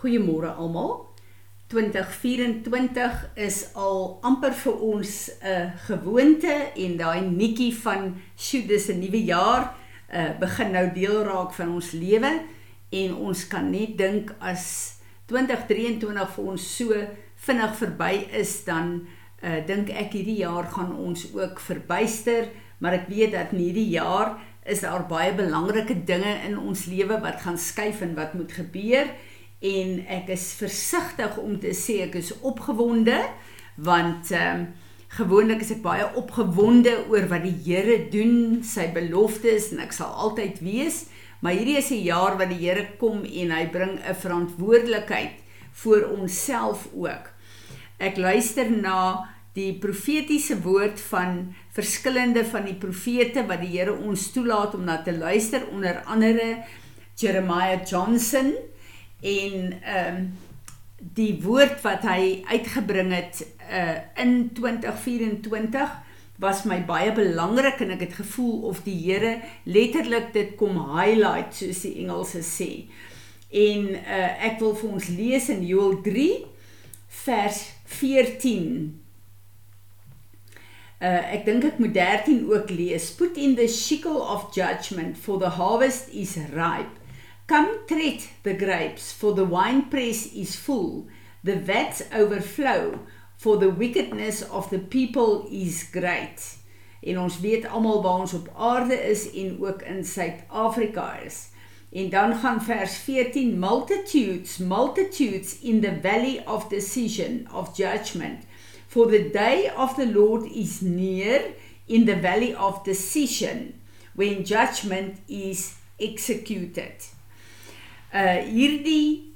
Goeiemôre almal. 2024 is al amper vir ons 'n gewoonte en daai netjie van sjoe dis 'n nuwe jaar uh, begin nou deel raak van ons lewe. En ons kan net dink as 2023 vir ons so vinnig verby is dan uh, dink ek hierdie jaar gaan ons ook verbyster maar ek weet dat in hierdie jaar is daar baie belangrike dinge in ons lewe wat gaan skuif en wat moet gebeur en ek is versigtig om te sê ek is opgewonde want ehm um, gewoonlik is ek baie opgewonde oor wat die Here doen, sy beloftes en ek sal altyd wees, maar hierdie is 'n jaar wat die Here kom en hy bring 'n verantwoordelikheid vir onsself ook. Ek luister na die profetiese woord van verskillende van die profete wat die Here ons toelaat om na te luister onder andere Jeremiah Johnson en ehm um, die woord wat hy uitgebring het uh in 2024 was my baie belangrik en ek het gevoel of die Here letterlik dit kom highlight soos die Engelse sê. En uh ek wil vir ons lees in Joël 3 vers 14 Uh, ek dink ek moet 13 ook lees. Put in the sickle of judgment for the harvest is ripe. Come tread the grapes for the winepress is full. The vats overflow for the wickedness of the people is great. En ons weet almal waar ons op aarde is en ook in Suid-Afrika is. En dan gaan vers 14 multitudes multitudes in the valley of decision of judgment For the day of the Lord is near in the valley of decision when judgment is executed. Uh hierdie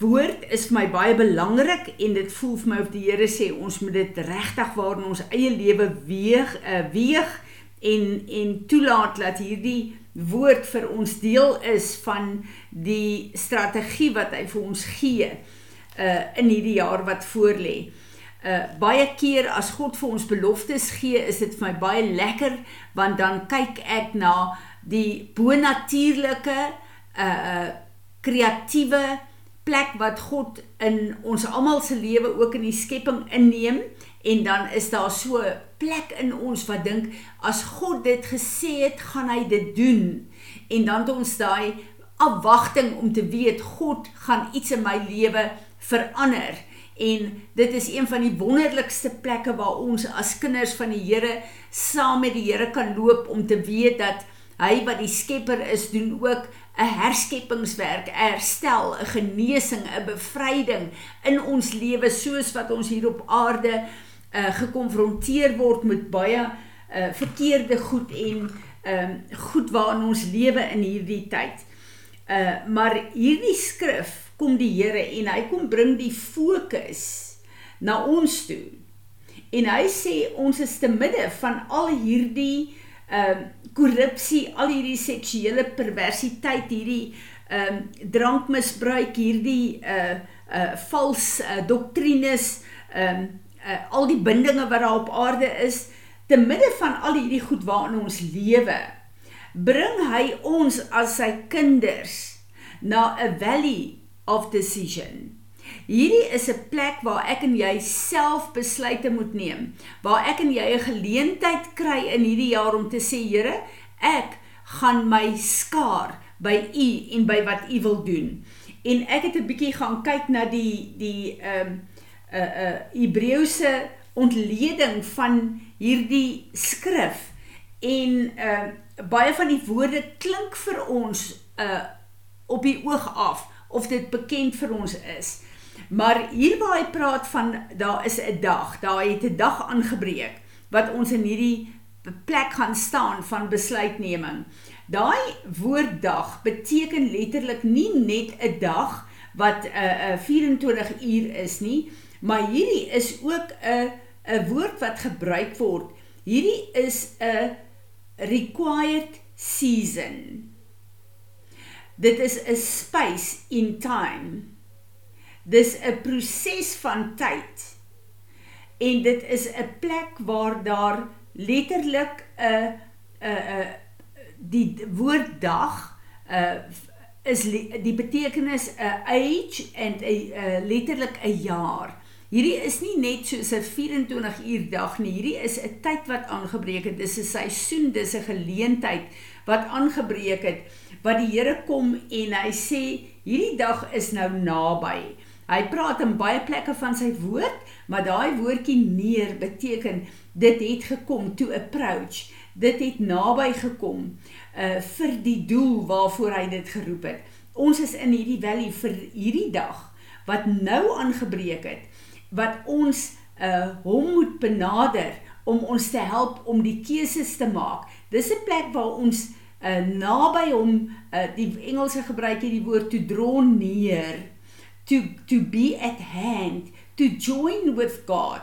woord is vir my baie belangrik en dit voel vir my of die Here sê ons moet dit regtig waar in ons eie lewe weeg uh weeg en en toelaat dat hierdie woord vir ons deel is van die strategie wat hy vir ons gee uh in hierdie jaar wat voorlê. Uh baie keer as God vir ons beloftes gee, is dit vir my baie lekker want dan kyk ek na die bonatuurlike uh kreatiewe plek wat God in ons almal se lewe ook in die skepping inneem en dan is daar so 'n plek in ons wat dink as God dit gesê het, gaan hy dit doen. En dan het ons daai afwagting om te weet God gaan iets in my lewe verander en dit is een van die wonderlikste plekke waar ons as kinders van die Here saam met die Here kan loop om te weet dat hy wat die skepper is doen ook 'n herskepingswerk, 'n herstel, 'n genesing, 'n bevryding in ons lewe soos wat ons hier op aarde uh, gekonfronteer word met baie uh, verkeerde goed en uh, goed waarin ons lewe in hierdie tyd. Uh maar hierdie skrif kom die Here en hy kom bring die fokus na ons toe. En hy sê ons is te midde van al hierdie ehm uh, korrupsie, al hierdie seksuele perversiteit, hierdie ehm uh, drankmisbruik, hierdie uh uh vals uh, doktrines, ehm uh, uh, al die bindinge wat daar op aarde is, te midde van al hierdie goed waarin ons lewe, bring hy ons as sy kinders na 'n valley of decision. Hierdie is 'n plek waar ek en jy self besluite moet neem, waar ek en jy 'n geleentheid kry in hierdie jaar om te sê, Here, ek gaan my skaar by U en by wat U wil doen. En ek het 'n bietjie gaan kyk na die die ehm um, 'n uh, 'n uh, Hebreëse ontleding van hierdie skrif en ehm uh, baie van die woorde klink vir ons uh op die oog af of dit bekend vir ons is. Maar hier waar hy praat van daar is 'n dag, daar het 'n dag aangebreek wat ons in hierdie plek gaan staan van besluitneming. Daai woord dag beteken letterlik nie net 'n dag wat 'n uh, uh, 24 uur is nie, maar hierdie is ook 'n 'n woord wat gebruik word. Hierdie is 'n required season. Dit is 'n space in time. Dis 'n proses van tyd. En dit is 'n plek waar daar letterlik 'n 'n die woord dag 'n uh, is die betekenis 'n age and 'n letterlik 'n jaar. Hierdie is nie net soos 'n 24 uur dag nie. Hierdie is 'n tyd wat aangebreek het. Dis 'n seisoen, dis 'n geleentheid wat aangebreek het wat die Here kom en hy sê hierdie dag is nou naby. Hy praat in baie plekke van sy woord, maar daai woordjie neer beteken dit het gekom to approach. Dit het naby gekom uh vir die doel waarvoor hy dit geroep het. Ons is in hierdie valley vir hierdie dag wat nou aangebreek het wat ons uh hom moet benader om ons te help om die keuses te maak. Dis 'n plek waar ons uh naby hom uh die Engelse gebruik hier die woord to draw near to to be at hand to join with God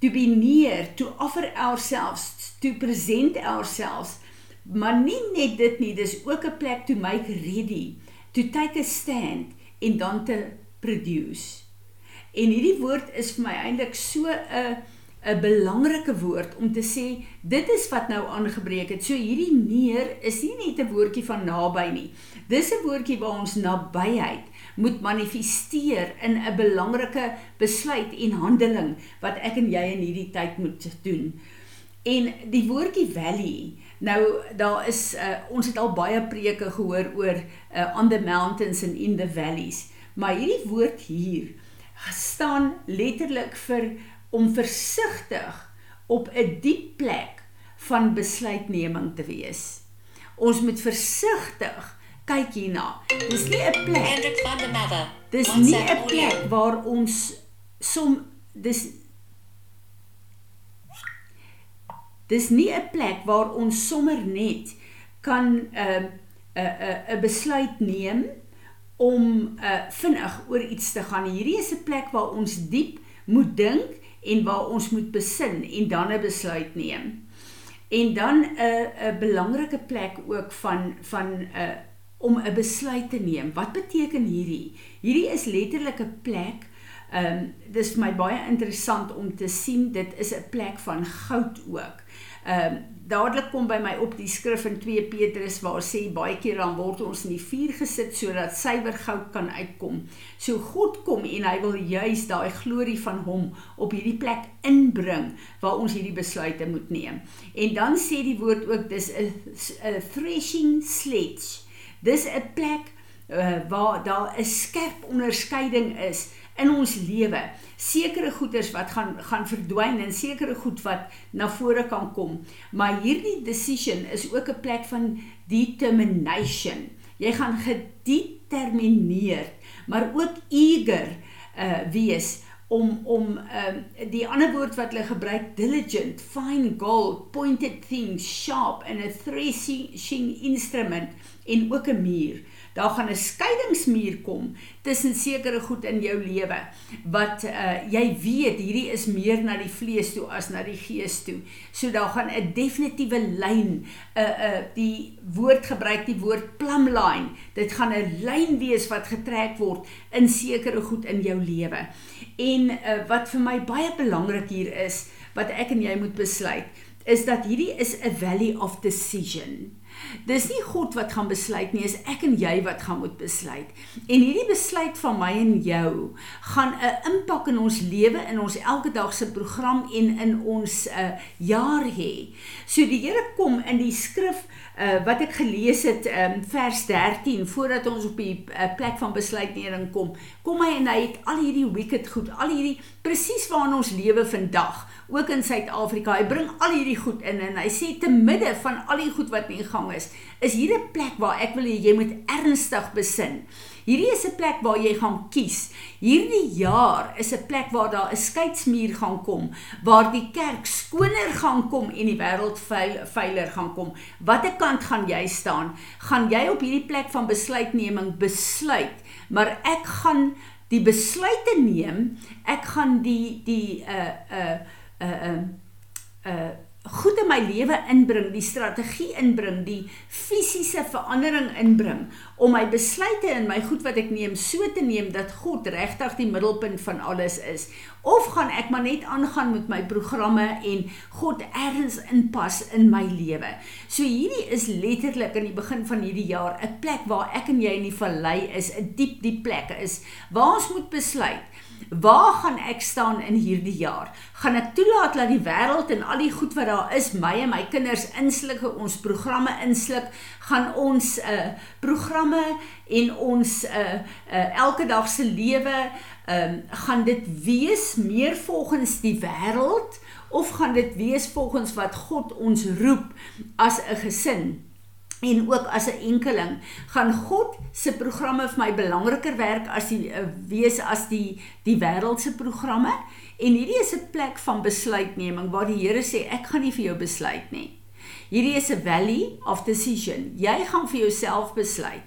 to be near to offer ourselves to present ourselves. Maar nie net dit nie dis ook 'n plek to make ready to take a stand en dan te produce. En hierdie woord is vir my eintlik so 'n 'n belangrike woord om te sê dit is wat nou aangebreek het. So hierdie neer is nie net 'n woordjie van naby nie. Dis 'n woordjie waar ons nabyheid moet manifesteer in 'n belangrike besluit en handeling wat ek en jy in hierdie tyd moet doen. En die woordjie valley, nou daar is uh, ons het al baie preke gehoor oor uh, on the mountains and in the valleys, maar hierdie woord hier staan letterlik vir om versigtig op 'n diep plek van besluitneming te wees. Ons moet versigtig kyk hierna. Dis nie 'n plek. Dis nie 'n plek waar ons som dis Dis nie 'n plek waar ons sommer net kan 'n uh, 'n uh, 'n uh, besluit neem om uh, vinnig oor iets te gaan. Hierdie is 'n plek waar ons diep moet dink en waar ons moet besin en dan 'n besluit neem. En dan 'n 'n belangrike plek ook van van 'n uh, om 'n besluit te neem. Wat beteken hierdie? Hierdie is letterlik 'n plek. Ehm um, dis vir my baie interessant om te sien dit is 'n plek van goud ook. Ehm um, dadelik kom by my op die skrif in 2 Petrus waar sê baie keer dan word ons in die vuur gesit sodat suiwer goud kan uitkom. So God kom en hy wil juis daai glorie van hom op hierdie plek inbring waar ons hierdie besluite moet neem. En dan sê die woord ook dis 'n threshing sledge. Dis 'n plek uh, waar daar 'n skerp onderskeiding is in ons lewe sekere goeders wat gaan gaan verdwyn en sekere goed wat na vore kan kom. Maar hierdie decision is ook 'n plek van determination. Jy gaan gedetermineerd maar ook eager uh wees om om uh die ander woord wat hulle gebruik diligent fine gold pointed things sharp and a threshing instrument en ook 'n muur daar gaan 'n skeidingsmuur kom tussen sekere goed in jou lewe wat uh, jy weet hierdie is meer na die vlees toe as na die gees toe. So daar gaan 'n definitiewe lyn 'n uh, eh, 'n uh, eh, die woord gebruik die woord plumb line. Dit gaan 'n lyn wees wat getrek word in sekere goed in jou lewe. En uh, wat vir my baie belangrik hier is wat ek en jy moet besluit is dat hierdie is 'n valley of decision. Dis nie God wat gaan besluit nie, is ek en jy wat gaan moet besluit. En hierdie besluit van my en jou gaan 'n impak in ons lewe, in ons elke dag se program en in ons uh, jaar hê. So die Here kom in die skrif uh, wat ek gelees het um, vers 13 voordat ons op die uh, plek van besluitneming kom. Kom hy en hy het al hierdie wicked goed, al hierdie presies waarin ons lewe vandag ook in Suid-Afrika. Hy bring al hierdie goed in en hy sê te midde van al die goed wat in gang is, is hier 'n plek waar ek wil jy moet ernstig besin. Hierdie is 'n plek waar jy gaan kies. Hierdie jaar is 'n plek waar daar 'n skeidsmuur gaan kom, waar die kerk skoner gaan kom en die wêreld veil, veiler gaan kom. Watter kant gaan jy staan? Gaan jy op hierdie plek van besluitneming besluit, maar ek gaan die besluite neem. Ek gaan die die uh uh uh, uh, uh, goed in my lewe inbring, die strategie inbring, die fisiese verandering inbring om my besluite en my goed wat ek neem so te neem dat God regtig die middelpunt van alles is of gaan ek maar net aangaan met my programme en God ergens inpas in my lewe. So hierdie is letterlik aan die begin van hierdie jaar 'n plek waar ek en jy in die vallei is, 'n diep diep plek is waar ons moet besluit Waar gaan ek staan in hierdie jaar? Gaan ek toelaat dat die wêreld en al die goed wat daar is, my en my kinders insluk, ons programme insluk? Gaan ons 'n uh, programme en ons 'n uh, uh, elke dag se lewe, um, gaan dit wees meer volgens die wêreld of gaan dit wees volgens wat God ons roep as 'n gesin? En ook as 'n enkeling gaan God se programme vir my belangriker werk as die uh, wees as die die wêreld se programme. En hierdie is 'n plek van besluitneming waar die Here sê ek gaan nie vir jou besluit nie. Hierdie is 'n valley of decision. Jy gaan vir jouself besluit.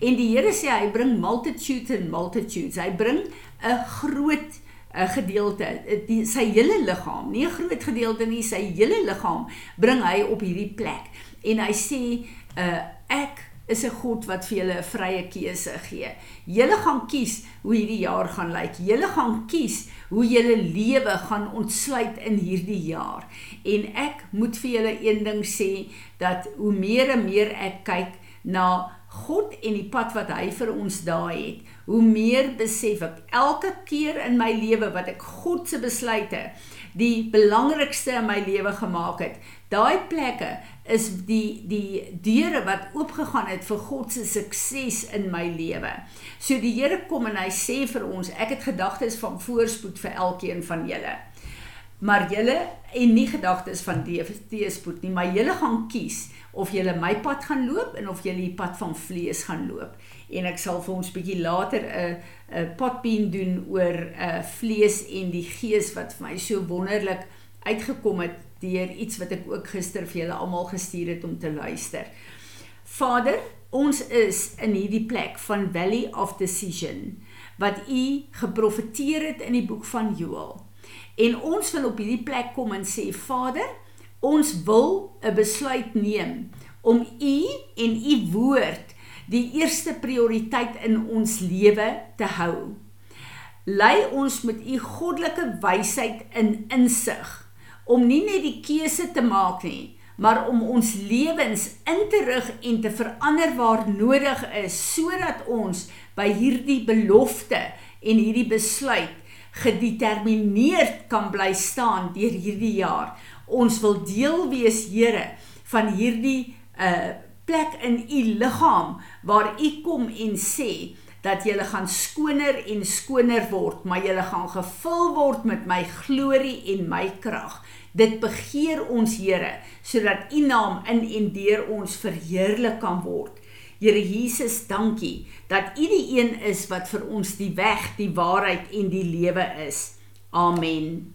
En die Here sê hy bring multitudes and multitudes. Hy bring 'n groot 'n gedeelte. Die sy hele liggaam nie 'n groot gedeelte nie sy hele liggaam bring hy op hierdie plek. En hy sê uh ek is 'n God wat vir julle 'n vrye keuse gee. Julle gaan kies hoe hierdie jaar gaan lyk. Julle gaan kies hoe julle lewe gaan ontsluit in hierdie jaar. En ek moet vir julle een ding sê dat hoe meer en meer ek kyk na God en die pad wat hy vir ons daai het, hoe meer besef ek elke keer in my lewe wat ek God se besluite die belangrikste in my lewe gemaak het. Daai plekke is die die deure wat oopgegaan het vir God se sukses in my lewe. So die Here kom en hy sê vir ons, ek het gedagtes van voorspoed vir elkeen van julle. Maar julle en nie gedagtes van teëspoed nie, maar julle gaan kies of julle my pad gaan loop en of julle die pad van vlees gaan loop. En ek sal vir ons bietjie later 'n 'n potpien doen oor 'n uh, vlees en die gees wat vir my so wonderlik uitgekom het deur iets wat ek ook gister vir julle almal gestuur het om te luister. Vader, ons is in hierdie plek van Valley of Decision wat u geprofeteer het in die boek van Joël. En ons wil op hierdie plek kom en sê Vader, ons wil 'n besluit neem om u en u woord die eerste prioriteit in ons lewe te hou. Lei ons met u goddelike wysheid in insig om nie net die keuse te maak nie, maar om ons lewens in te rig en te verander waar nodig is sodat ons by hierdie belofte en hierdie besluit gedetermineerd kan bly staan deur hierdie jaar. Ons wil deel wees, Here, van hierdie uh plek in u liggaam waar u kom en sê dat jy gaan skoner en skoner word, maar jy gaan gevul word met my glorie en my krag. Dit begeer ons Here sodat U naam in en deur ons verheerlik kan word. Here Jesus, dankie dat U die een is wat vir ons die weg, die waarheid en die lewe is. Amen.